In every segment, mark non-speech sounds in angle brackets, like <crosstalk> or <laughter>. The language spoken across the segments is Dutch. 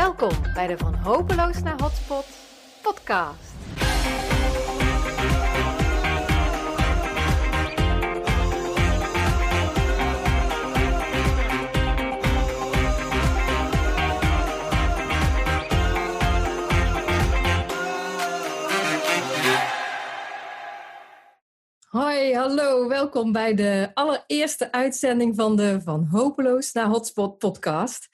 Welkom bij de Van Hopeloos naar Hotspot podcast. Hoi, hallo, welkom bij de allereerste uitzending van de Van Hopeloos naar Hotspot podcast.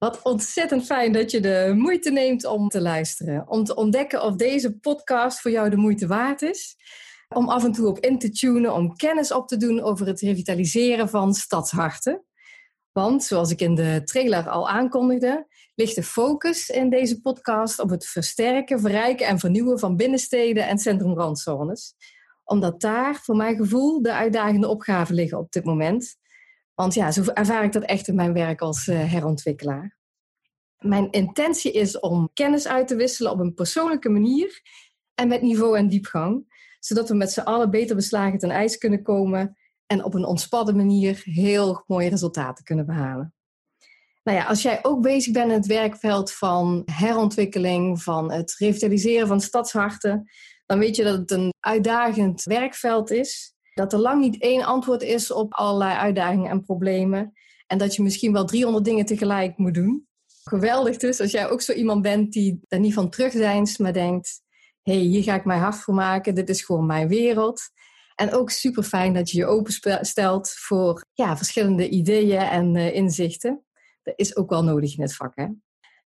Wat ontzettend fijn dat je de moeite neemt om te luisteren. Om te ontdekken of deze podcast voor jou de moeite waard is. Om af en toe op in te tunen, om kennis op te doen over het revitaliseren van stadsharten. Want, zoals ik in de trailer al aankondigde, ligt de focus in deze podcast op het versterken, verrijken en vernieuwen van binnensteden en centrumrandzones. Omdat daar, voor mijn gevoel, de uitdagende opgaven liggen op dit moment. Want ja, zo ervaar ik dat echt in mijn werk als uh, herontwikkelaar. Mijn intentie is om kennis uit te wisselen op een persoonlijke manier en met niveau en diepgang, zodat we met z'n allen beter beslagen ten ijs kunnen komen en op een ontspannen manier heel mooie resultaten kunnen behalen. Nou ja, als jij ook bezig bent in het werkveld van herontwikkeling, van het revitaliseren van stadsharten, dan weet je dat het een uitdagend werkveld is dat er lang niet één antwoord is op allerlei uitdagingen en problemen. En dat je misschien wel 300 dingen tegelijk moet doen. Geweldig dus als jij ook zo iemand bent die er niet van terugdeinst, maar denkt: hé, hey, hier ga ik mijn hart voor maken, dit is gewoon mijn wereld. En ook super fijn dat je je openstelt voor ja, verschillende ideeën en uh, inzichten. Dat is ook wel nodig in het vak. Hè?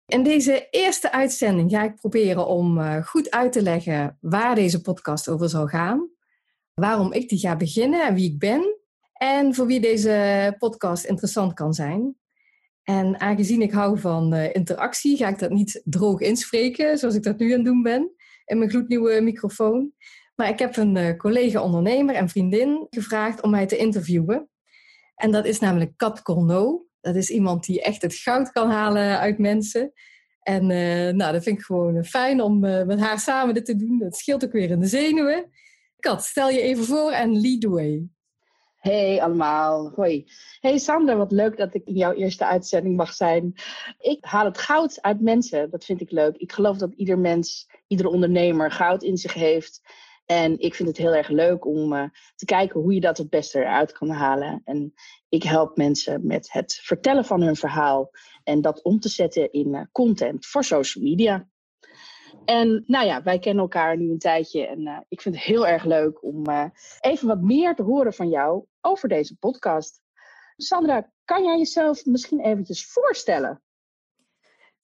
In deze eerste uitzending ga ik proberen om uh, goed uit te leggen waar deze podcast over zal gaan waarom ik die ga beginnen en wie ik ben. En voor wie deze podcast interessant kan zijn. En aangezien ik hou van uh, interactie, ga ik dat niet droog inspreken, zoals ik dat nu aan het doen ben, in mijn gloednieuwe microfoon. Maar ik heb een uh, collega-ondernemer en vriendin gevraagd om mij te interviewen. En dat is namelijk Kat Corneau. Dat is iemand die echt het goud kan halen uit mensen. En uh, nou, dat vind ik gewoon fijn om met haar samen dit te doen. Dat scheelt ook weer in de zenuwen. Kat, stel je even voor en lead the way. Hey allemaal, hoi. Hey Sander, wat leuk dat ik in jouw eerste uitzending mag zijn. Ik haal het goud uit mensen, dat vind ik leuk. Ik geloof dat ieder mens, iedere ondernemer goud in zich heeft. En ik vind het heel erg leuk om uh, te kijken hoe je dat het beste eruit kan halen. En ik help mensen met het vertellen van hun verhaal en dat om te zetten in uh, content voor social media. En nou ja, wij kennen elkaar nu een tijdje en uh, ik vind het heel erg leuk om uh, even wat meer te horen van jou over deze podcast. Sandra, kan jij jezelf misschien eventjes voorstellen?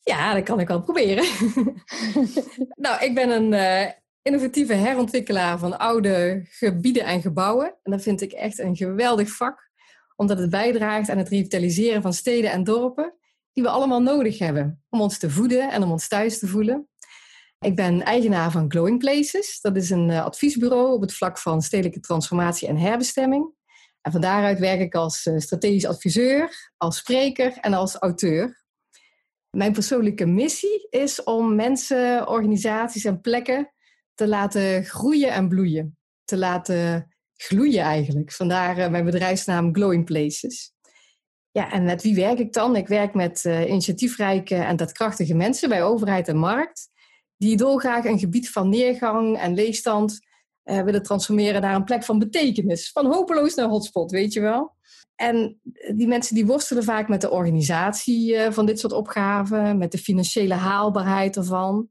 Ja, dat kan ik wel proberen. <laughs> nou, ik ben een uh, innovatieve herontwikkelaar van oude gebieden en gebouwen. En dat vind ik echt een geweldig vak, omdat het bijdraagt aan het revitaliseren van steden en dorpen die we allemaal nodig hebben om ons te voeden en om ons thuis te voelen. Ik ben eigenaar van Glowing Places. Dat is een uh, adviesbureau op het vlak van stedelijke transformatie en herbestemming. En van daaruit werk ik als uh, strategisch adviseur, als spreker en als auteur. Mijn persoonlijke missie is om mensen, organisaties en plekken te laten groeien en bloeien. Te laten gloeien eigenlijk. Vandaar uh, mijn bedrijfsnaam Glowing Places. Ja, en met wie werk ik dan? Ik werk met initiatiefrijke en daadkrachtige mensen bij overheid en markt die dolgraag een gebied van neergang en leegstand uh, willen transformeren naar een plek van betekenis. Van hopeloos naar hotspot, weet je wel. En die mensen die worstelen vaak met de organisatie uh, van dit soort opgaven, met de financiële haalbaarheid ervan,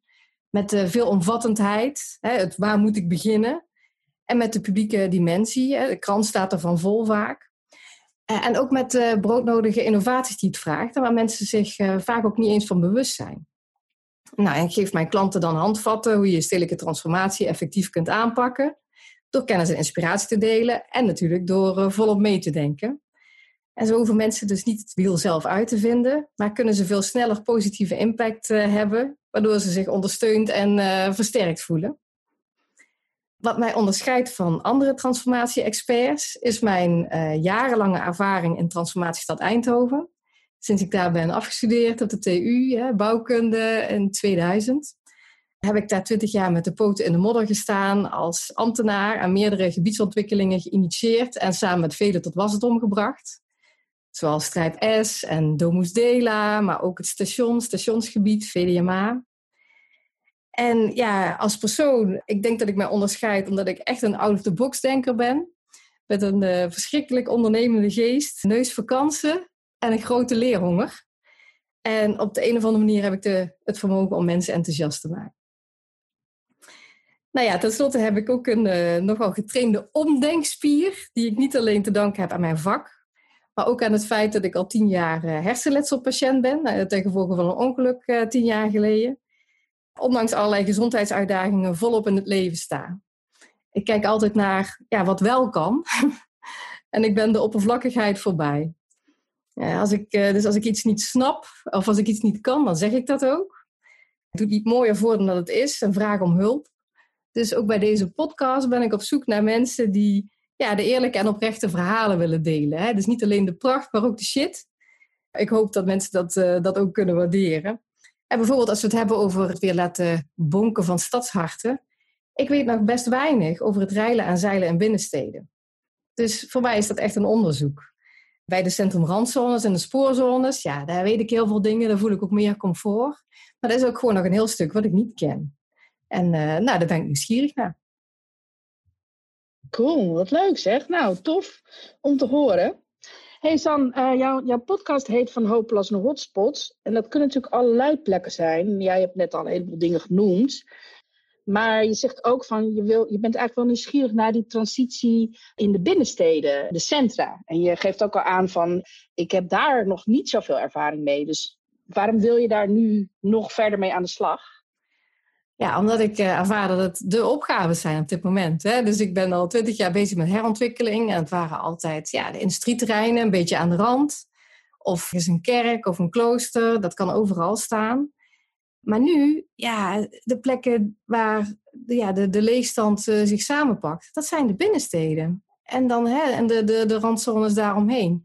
met de veelomvattendheid, hè, het waar moet ik beginnen, en met de publieke dimensie. Hè, de krant staat ervan vol vaak. Uh, en ook met de broodnodige innovaties die het vraagt, waar mensen zich vaak ook niet eens van bewust zijn. Nou, ik geef mijn klanten dan handvatten hoe je stedelijke transformatie effectief kunt aanpakken. Door kennis en inspiratie te delen en natuurlijk door uh, volop mee te denken. En zo hoeven mensen dus niet het wiel zelf uit te vinden, maar kunnen ze veel sneller positieve impact uh, hebben, waardoor ze zich ondersteund en uh, versterkt voelen. Wat mij onderscheidt van andere transformatie-experts is mijn jarenlange ervaring in Transformatiestad Eindhoven sinds ik daar ben afgestudeerd op de TU, hè, bouwkunde in 2000, heb ik daar twintig jaar met de poten in de modder gestaan als ambtenaar en meerdere gebiedsontwikkelingen geïnitieerd en samen met velen tot wasdom gebracht. Zoals Strijp S en Domus Dela, maar ook het station, stationsgebied, VDMA. En ja, als persoon, ik denk dat ik mij onderscheid omdat ik echt een out-of-the-box denker ben. Met een uh, verschrikkelijk ondernemende geest, neus voor kansen en een grote leerhonger. En op de een of andere manier heb ik de, het vermogen om mensen enthousiast te maken. Nou ja, tenslotte heb ik ook een uh, nogal getrainde omdenkspier, die ik niet alleen te danken heb aan mijn vak, maar ook aan het feit dat ik al tien jaar uh, hersenletselpatiënt ben, uh, ten gevolge van een ongeluk tien jaar geleden. Ondanks allerlei gezondheidsuitdagingen volop in het leven sta. Ik kijk altijd naar ja, wat wel kan. <laughs> en ik ben de oppervlakkigheid voorbij. Als ik, dus als ik iets niet snap of als ik iets niet kan, dan zeg ik dat ook. Ik doe niet mooier voor dan dat het is en vraag om hulp. Dus ook bij deze podcast ben ik op zoek naar mensen die ja, de eerlijke en oprechte verhalen willen delen. Hè? Dus niet alleen de pracht, maar ook de shit. Ik hoop dat mensen dat, uh, dat ook kunnen waarderen. En bijvoorbeeld als we het hebben over het weer laten bonken van stadsharten. Ik weet nog best weinig over het rijlen aan zeilen in binnensteden. Dus voor mij is dat echt een onderzoek. Bij de centrumrandzones en de spoorzones, ja, daar weet ik heel veel dingen. Daar voel ik ook meer comfort. Maar er is ook gewoon nog een heel stuk wat ik niet ken. En uh, nou, daar ben ik nieuwsgierig naar. Cool, wat leuk zeg. Nou, tof om te horen. Hey San, uh, jouw, podcast heet Van Hopeloos naar Hotspots. En dat kunnen natuurlijk allerlei plekken zijn. Jij hebt net al een heleboel dingen genoemd. Maar je zegt ook van, je, wil, je bent eigenlijk wel nieuwsgierig naar die transitie in de binnensteden, de centra. En je geeft ook al aan van, ik heb daar nog niet zoveel ervaring mee. Dus waarom wil je daar nu nog verder mee aan de slag? Ja, omdat ik uh, ervaar dat het de opgaves zijn op dit moment. Hè? Dus ik ben al twintig jaar bezig met herontwikkeling. En het waren altijd ja, de industrieterreinen, een beetje aan de rand. Of is een kerk of een klooster, dat kan overal staan. Maar nu, ja, de plekken waar ja, de, de leegstand uh, zich samenpakt, dat zijn de binnensteden. En dan hè, en de, de, de randzones daaromheen.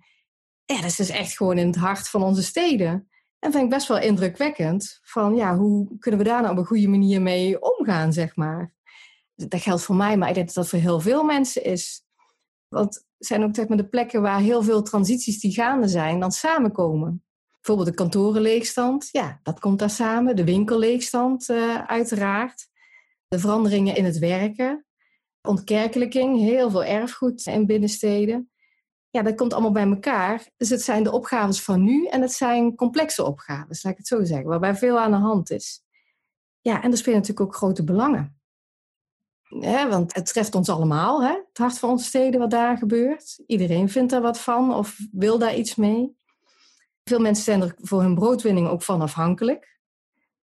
Ja, dat is dus echt gewoon in het hart van onze steden. En vind ik best wel indrukwekkend van ja, hoe kunnen we daar nou op een goede manier mee omgaan, zeg maar. Dat geldt voor mij, maar ik denk dat dat voor heel veel mensen is. Want het zijn ook zeg maar, de plekken waar heel veel transities die gaande zijn, dan samenkomen. Bijvoorbeeld de kantorenleegstand, ja, dat komt daar samen. De winkelleegstand, uh, uiteraard. De veranderingen in het werken. Ontkerkelijking, heel veel erfgoed in binnensteden ja, dat komt allemaal bij elkaar. Dus het zijn de opgaves van nu en het zijn complexe opgaves, laat ik het zo zeggen, waarbij veel aan de hand is. Ja, en er spelen natuurlijk ook grote belangen. want het treft ons allemaal, hè? het hart van onze steden, wat daar gebeurt. Iedereen vindt er wat van of wil daar iets mee. Veel mensen zijn er voor hun broodwinning ook van afhankelijk.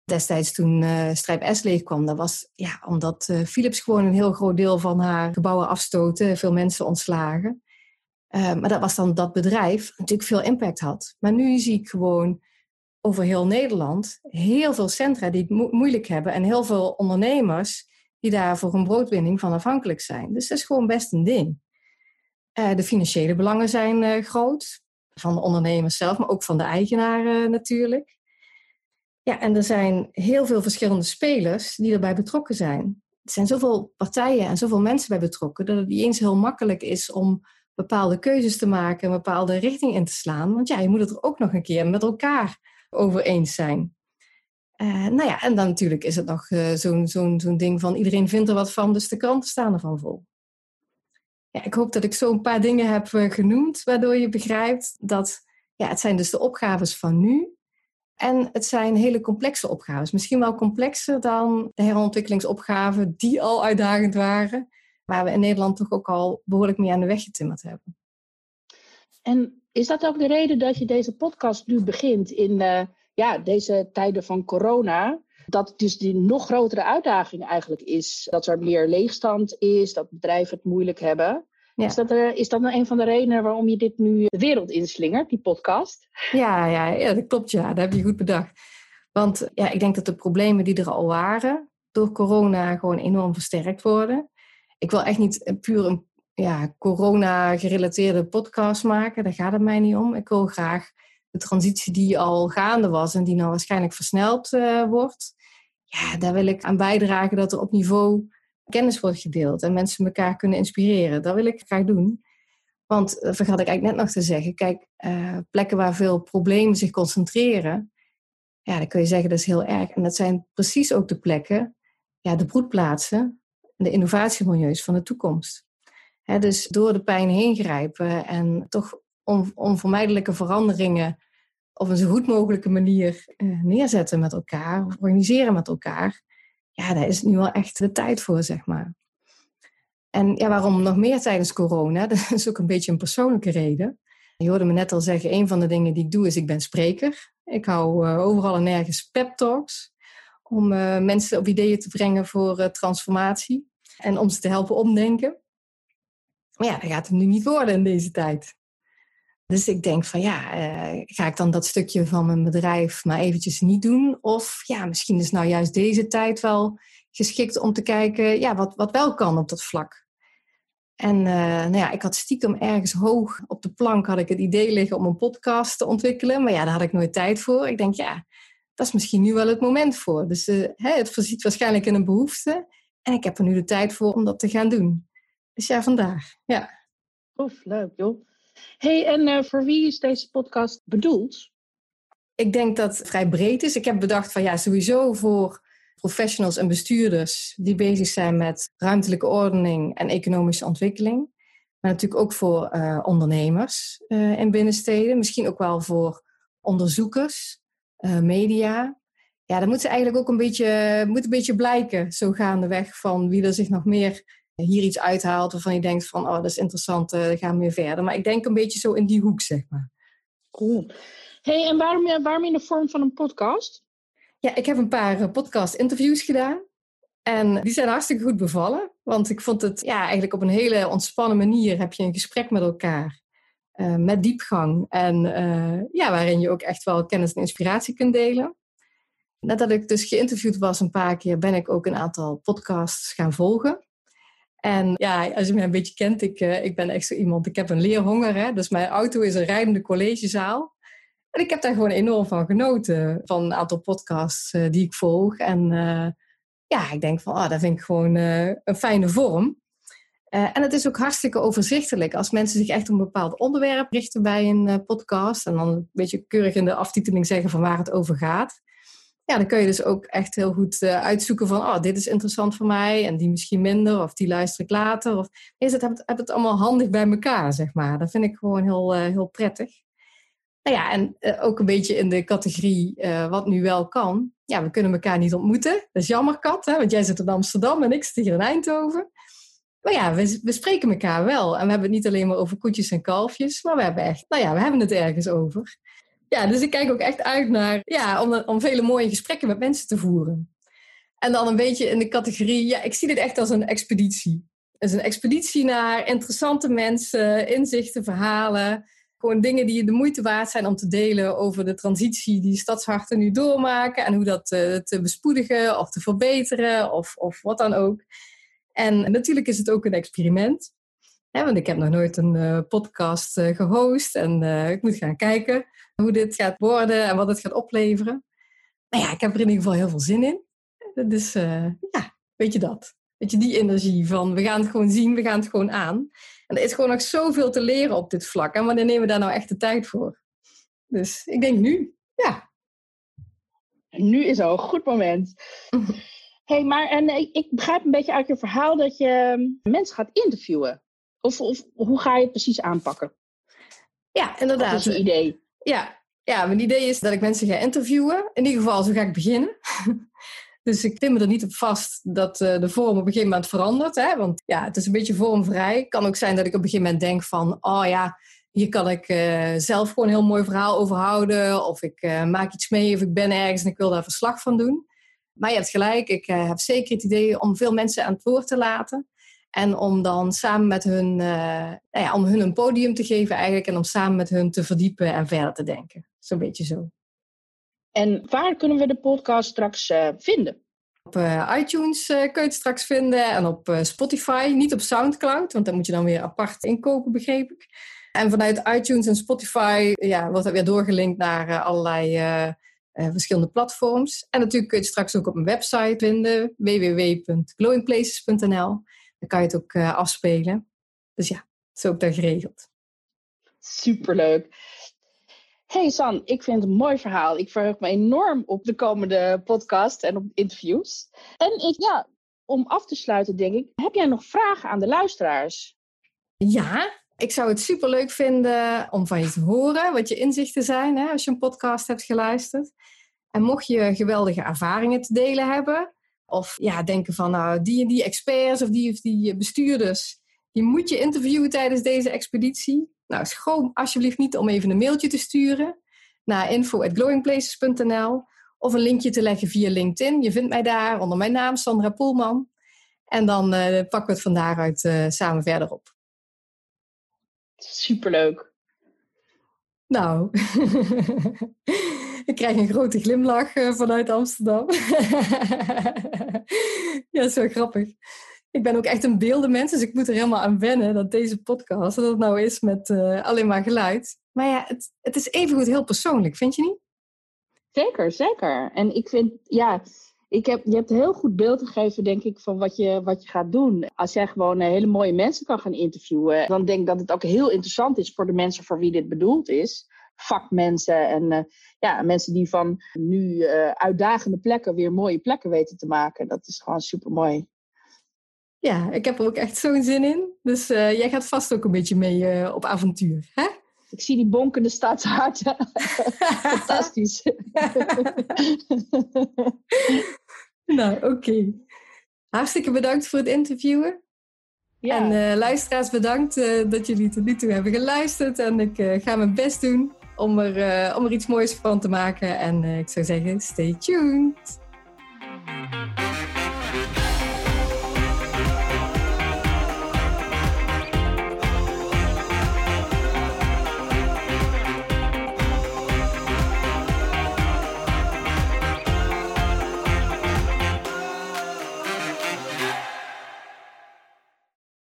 Destijds toen uh, Strijp S leeg kwam, dat was ja, omdat uh, Philips gewoon een heel groot deel van haar gebouwen afstoten, veel mensen ontslagen. Uh, maar dat was dan dat bedrijf natuurlijk veel impact had. Maar nu zie ik gewoon over heel Nederland heel veel centra die het moeilijk hebben en heel veel ondernemers die daar voor een broodwinning van afhankelijk zijn. Dus dat is gewoon best een ding. De financiële belangen zijn groot, van de ondernemers zelf, maar ook van de eigenaren natuurlijk. Ja, en er zijn heel veel verschillende spelers die erbij betrokken zijn. Er zijn zoveel partijen en zoveel mensen bij betrokken dat het niet eens heel makkelijk is om bepaalde keuzes te maken, een bepaalde richting in te slaan. Want ja, je moet het er ook nog een keer met elkaar over eens zijn. Uh, nou ja, en dan natuurlijk is het nog uh, zo'n zo'n zo'n ding van iedereen vindt er wat van, dus de kranten staan ervan vol. Ja, ik hoop dat ik zo een paar dingen heb uh, genoemd, waardoor je begrijpt dat ja, het zijn dus de opgaves van nu. En het zijn hele complexe opgaves. Misschien wel complexer dan de herontwikkelingsopgaven die al uitdagend waren waar we in Nederland toch ook al behoorlijk mee aan de weg getimmerd hebben. En is dat ook de reden dat je deze podcast nu begint in uh, ja, deze tijden van corona? Dat dus die nog grotere uitdaging eigenlijk is. Dat er meer leegstand is, dat bedrijven het moeilijk hebben. Is, dat er, is dat nou een van de redenen waarom je dit nu de wereld inslingert, die podcast? Ja, ja, ja dat klopt. Ja, dat heb je goed bedacht. Want ja, ik denk dat de problemen die er al waren door corona gewoon enorm versterkt worden ik wil echt niet puur een ja, corona-gerelateerde podcast maken. Daar gaat het mij niet om. Ik wil graag de transitie die al gaande was en die nou waarschijnlijk versneld uh, wordt. Ja, daar wil ik aan bijdragen dat er op niveau kennis wordt gedeeld en mensen elkaar kunnen inspireren. Dat wil ik graag doen. Want dat vergat ik eigenlijk net nog te zeggen. Kijk, plekken waar veel problemen zich concentreren, ja, dan kun je zeggen dat is heel erg. En dat zijn precies ook de plekken, ja, de broedplaatsen, de innovatiemilieus van de toekomst. dus door de pijn heen grijpen en toch onvermijdelijke veranderingen op een zo goed mogelijke manier uh, neerzetten met elkaar, of organiseren met elkaar, ja, daar is nu wel echt de tijd voor, zeg maar. En ja, waarom nog meer tijdens corona? <laughs> Dat is ook een beetje een persoonlijke reden. Je hoorde me net al zeggen, een van de dingen die ik doe is, ik ben spreker. Ik hou uh, overal en nergens pep talks om uh, mensen op ideeën te brengen voor transformatie en om ze te helpen omdenken. Maar ja, dat gaat het nu niet worden in deze tijd. Dus ik denk van ja, uh, ga ik dan dat stukje van mijn bedrijf maar eventjes niet doen? Of ja, misschien is nou juist deze tijd wel geschikt om te kijken ja, wat, wat wel kan op dat vlak. En uh, nou ja, ik had stiekem ergens hoog op de plank had ik het idee liggen om een podcast te ontwikkelen. Maar ja, daar had ik nooit tijd voor. Ik denk ja, dat is misschien nu wel het moment voor. Dus hè, het voorziet waarschijnlijk in een behoefte. En ik heb er nu de tijd voor om dat te gaan doen. Dus ja, vandaag. Ja. Oef, leuk joh hey, en uh, voor wie is deze podcast bedoeld? Ik denk dat het vrij breed is. Ik heb bedacht van ja, sowieso voor professionals en bestuurders die bezig zijn met ruimtelijke ordening en economische ontwikkeling. Maar natuurlijk ook voor uh, ondernemers uh, in binnensteden. Misschien ook wel voor onderzoekers, media. Ja, dan moet ze eigenlijk ook een beetje, moet een beetje blijken, zo gaandeweg, van wie er zich nog meer hier iets uithaalt waarvan je denkt van, oh, dat is interessant, uh, gaan we weer verder. Maar ik denk een beetje zo in die hoek, zeg maar. Cool. hey, en waarom, waarom in de vorm van een podcast? Ja, ik heb een paar eh, podcast-interviews gedaan. En die zijn hartstikke goed bevallen. Want ik vond het ja, eigenlijk op een hele ontspannen manier heb je een gesprek met elkaar. Uh, met diepgang. En uh, ja, waarin je ook echt wel kennis en inspiratie kunt delen. Nadat ik dus geïnterviewd was een paar keer, ben ik ook een aantal podcasts gaan volgen. En ja, als je mij een beetje kent, ik, uh, ik ben echt zo iemand, ik heb een leerhonger. Hè? Dus mijn auto is een rijdende collegezaal. En ik heb daar gewoon enorm van genoten, van een aantal podcasts uh, die ik volg. En uh, ja, ik denk van, ah, dat vind ik gewoon een fijne vorm. en het is ook hartstikke overzichtelijk als mensen zich echt op een bepaald onderwerp richten bij een podcast. En dan een beetje keurig in de aftiteling zeggen van waar het over gaat ja, dan kun je dus ook echt heel goed uh, uitzoeken van, oh, dit is interessant voor mij en die misschien minder, of die luister ik later. Of, nee, het heb, het allemaal handig bij elkaar, zeg maar. Dat vind ik gewoon heel, uh, heel prettig. Nou ja, en uh, ook een beetje in de categorie wat nu wel kan. Ja, we kunnen elkaar niet ontmoeten. Dat is jammer, Kat, hè? want jij zit in Amsterdam en ik zit hier in Eindhoven. Maar ja, we, we spreken elkaar wel. En we hebben het niet alleen maar over koetjes en kalfjes, maar we hebben echt, nou ja, we hebben het ergens over. Ja, dus ik kijk ook echt uit naar, ja, om, om vele mooie gesprekken met mensen te voeren. En dan een beetje in de categorie, ja, ik zie dit echt als een expeditie. Het is een expeditie naar interessante mensen, inzichten, verhalen. Gewoon dingen die de moeite waard zijn om te delen over de transitie die stadsharten nu doormaken. En hoe dat te, te bespoedigen of te verbeteren of, of wat dan ook. En natuurlijk is het ook een experiment. Want ik heb nog nooit een uh, podcast uh, gehost en uh, ik moet gaan kijken hoe dit gaat worden en wat het gaat opleveren. Maar ja, ik heb er in ieder geval heel veel zin in. Dus ja, weet je dat. Weet je, die energie van we gaan het gewoon zien, we gaan het gewoon aan. En er is gewoon nog zoveel te leren op dit vlak. En wanneer nemen we daar nou echt de tijd voor? Dus ik denk nu, ja. Nu is al een goed moment. <laughs> hey, maar en ik begrijp een beetje uit je verhaal dat je ehm, mensen gaat interviewen. Of, of hoe ga je het precies aanpakken? Ja, inderdaad. Dat is een idee. Ja, ja, mijn idee is dat ik mensen ga interviewen. In ieder geval, zo ga ik beginnen. <laughs> dus ik pin me er niet op vast dat uh, de vorm op een gegeven moment verandert. Hè? Want ja, het is een beetje vormvrij. Het kan ook zijn dat ik op een gegeven moment denk van... oh ja, hier kan ik uh, zelf gewoon een heel mooi verhaal over houden. Of ik uh, maak iets mee of ik ben ergens en ik wil daar verslag van doen. Maar je hebt gelijk, ik heb zeker het idee om veel mensen aan het woord te laten. En om dan samen met hun, uh, nou ja, om hun een podium te geven eigenlijk. En om samen met hun te verdiepen en verder te denken. Zo'n beetje zo. En waar kunnen we de podcast straks uh, vinden? Op uh, iTunes kun je het straks vinden. En op Spotify. Niet op Soundcloud. Want dan moet je dan weer apart inkopen, begreep ik. En vanuit iTunes en Spotify ja, wordt dat weer doorgelinkt naar allerlei verschillende platforms. En natuurlijk kun je het straks ook op mijn website vinden. www.glowingplaces.nl dan kan je het ook uh, afspelen. Dus ja, zo ook daar geregeld. Superleuk. Hey San, ik vind het een mooi verhaal. Ik verheug me enorm op de komende podcast en op interviews. En ik, ja, om af te sluiten denk ik, heb jij nog vragen aan de luisteraars? Ja, ik zou het superleuk vinden om van je te horen wat je inzichten zijn hè, als je een podcast hebt geluisterd. En mocht je geweldige ervaringen te delen hebben, of ja, denken van nou, die en die experts of die of die bestuurders, die moet je interviewen tijdens deze expeditie. Nou, schroom alsjeblieft niet om even een mailtje te sturen naar info.glowingplaces.nl of een linkje te leggen via LinkedIn. Je vindt mij daar onder mijn naam, Sandra Poelman. En dan uh, pakken we het van daaruit uh, samen verder op. Superleuk. Nou, <laughs> <laughs> ik krijg een grote glimlach uh, vanuit Amsterdam. <laughs> ja, zo grappig. Ik ben ook echt een beeldenmens, dus ik moet er helemaal aan wennen dat deze podcast, dat het nou is met alleen maar geluid. Maar ja, het, het is evengoed heel persoonlijk, vind je niet? Zeker, zeker. En ik vind, ja, ik heb, je hebt een heel goed beeld gegeven, denk ik, van wat je, wat je gaat doen. Als jij gewoon eh, hele mooie mensen kan gaan interviewen, dan denk ik dat het ook heel interessant is voor de mensen voor wie dit bedoeld is. Vakmensen en uh, ja, mensen die van nu uh, uitdagende plekken weer mooie plekken weten te maken. Dat is gewoon super mooi. Ja, ik heb er ook echt zo'n zin in. Dus jij gaat vast ook een beetje mee op avontuur. Hè? Ik zie die bonkende stadsharten. <laughs> Fantastisch. <laughs> nou, oké. Hartstikke bedankt voor het interviewen. Ja. En uh, luisteraars, bedankt uh, dat jullie tot nu toe hebben geluisterd. En ik uh, ga mijn best doen om er, om er iets moois van te maken. En ik zou zeggen, stay tuned.